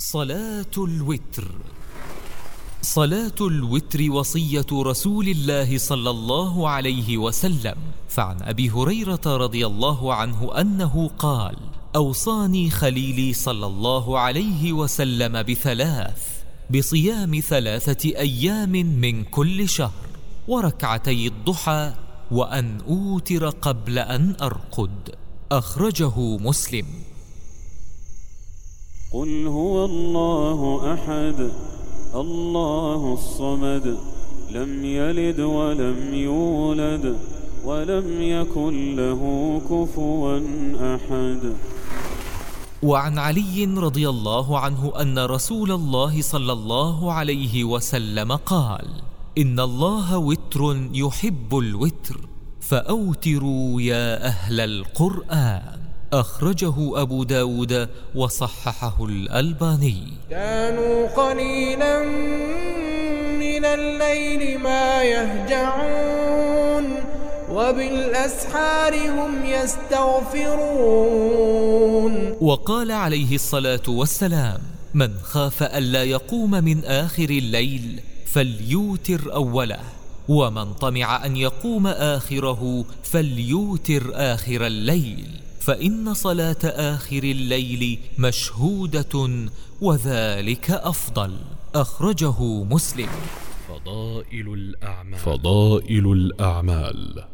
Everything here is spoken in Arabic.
صلاة الوتر. صلاة الوتر وصية رسول الله صلى الله عليه وسلم. فعن أبي هريرة رضي الله عنه أنه قال أوصاني خليلي صلى الله عليه وسلم بثلاث بصيام ثلاثة أيام من كل شهر وركعتي الضحى وأن أوتر قبل أن أرقد. أخرجه مسلم. قل هو الله أحد الله الصمد لم يلد ولم يولد ولم يكن له كفوا أحد. وعن علي رضي الله عنه أن رسول الله صلى الله عليه وسلم قال إن الله وتر يحب الوتر فأوتروا يا أهل القرآن. أخرجه أبو داود وصححه الألباني. كانوا قليلا من الليل ما يهجعون وبالأسحار هم يستغفرون. وقال عليه الصلاة والسلام من خاف ألا يقوم من آخر الليل فليوتر أوله ومن طمع أن يقوم آخره فليوتر آخر الليل. فإن صلاة آخر الليل مشهودة وذلك أفضل أخرجه مسلم. فضائل الأعمال. فضائل الأعمال.